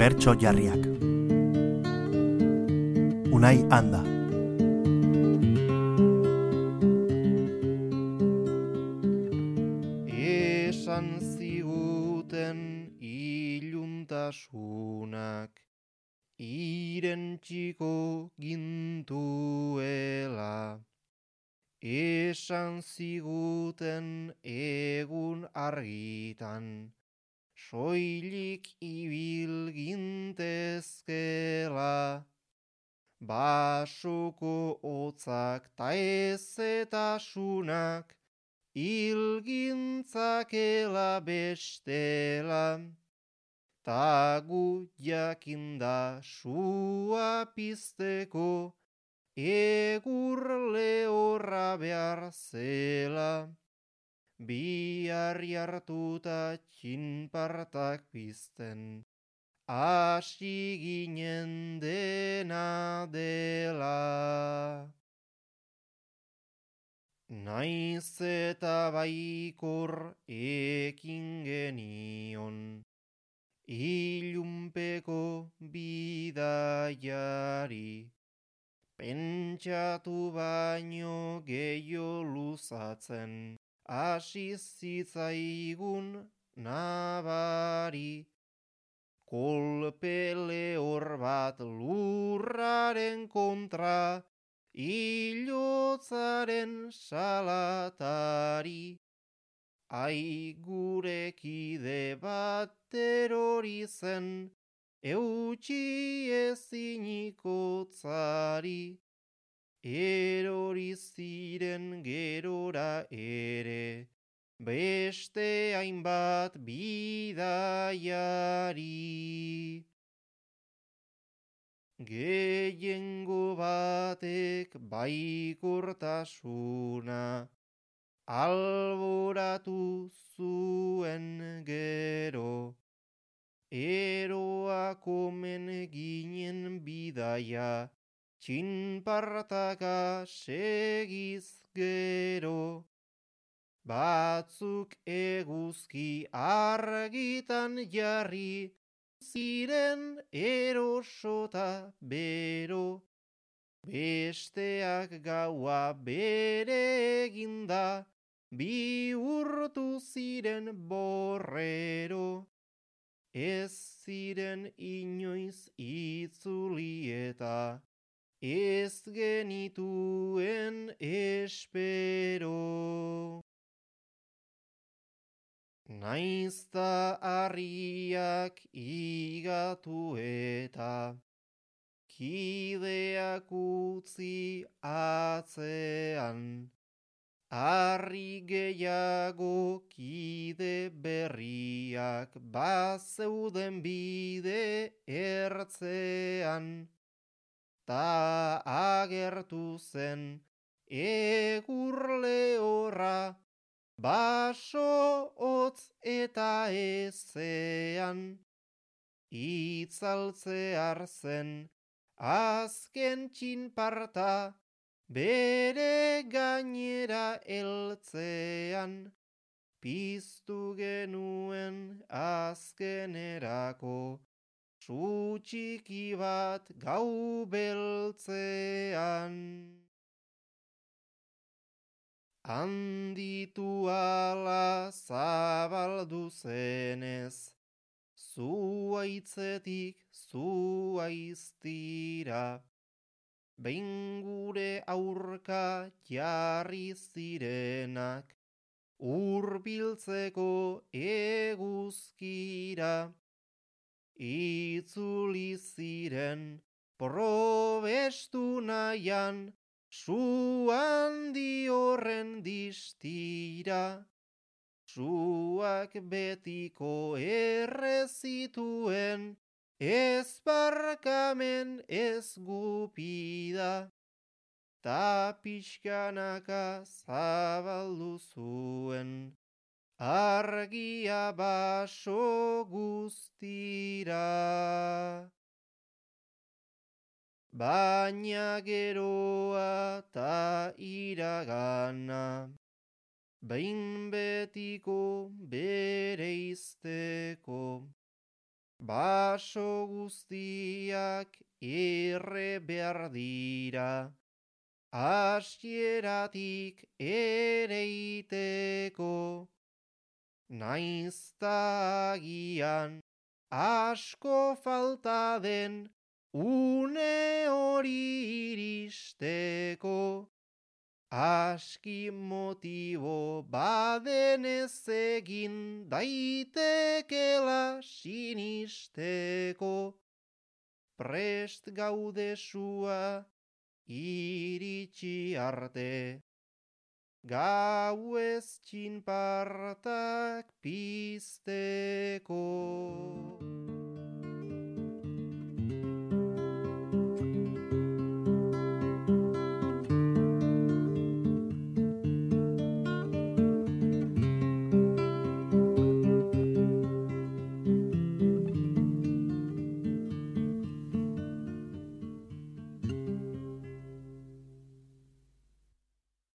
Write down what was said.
Bertso jarriak. Unai handa Esan ziguten iluntasunak Iren txiko gintuela. Esan ziguten egun argitan soilik ibil gintezkela, basuko otzak ta ezetasunak, ilgintzakela bestela, ta gu jakinda sua pizteko, egur lehorra behar zela. Bi harri hartuta txinpartak pizten, hasi ginen dena dela. Naiz eta baikor ekin genion, ilunpeko bidaiari, pentsatu baino gehiago luzatzen, hasi zitzaigun nabari. Kolpe lehor bat lurraren kontra, ilotzaren salatari. Ai gure kide bat terori zen, eutxi eziniko tzari. Erori ziren gerora ere, beste hainbat bidaiari. Gehiengo batek baikortasuna, alboratu zuen gero, eroak omen ginen bidaia, txinpartaka segiz gero. Batzuk eguzki argitan jarri, ziren erosota bero. Besteak gaua bere eginda, bi urtu ziren borrero. Ez ziren inoiz itzulieta, ez genituen espero. Naizta harriak igatu eta kideak utzi atzean. Harri gehiago kide berriak bazeuden bide ertzean ta agertu zen egur lehorra, baso hotz eta ezean. Itzaltzear zen azken txinparta, bere gainera eltzean. Piztu genuen azkenerako, Su txiki bat gau beltzean. Handitu ala zabaldu zenez, zuaitzetik zuaiztira. Behin gure aurka jarri zirenak, urbiltzeko eguzkira. Itzuli ziren probestu nahian, su handi horren distira. Suak betiko errezituen, ez barkamen ez gupida. Ta pixkanaka zabaldu zuen, argia baso guztira. Baina geroa ta iragana, behin betiko bere izteko, Baso guztiak erre behar dira, Asieratik ere iteko, Naiztagian asko falta den une hori iristeko. Aski motibo baden ez egin daitekela sinisteko. Prest gaudesua iritsi arte. Gau ez txinpartak pizteko.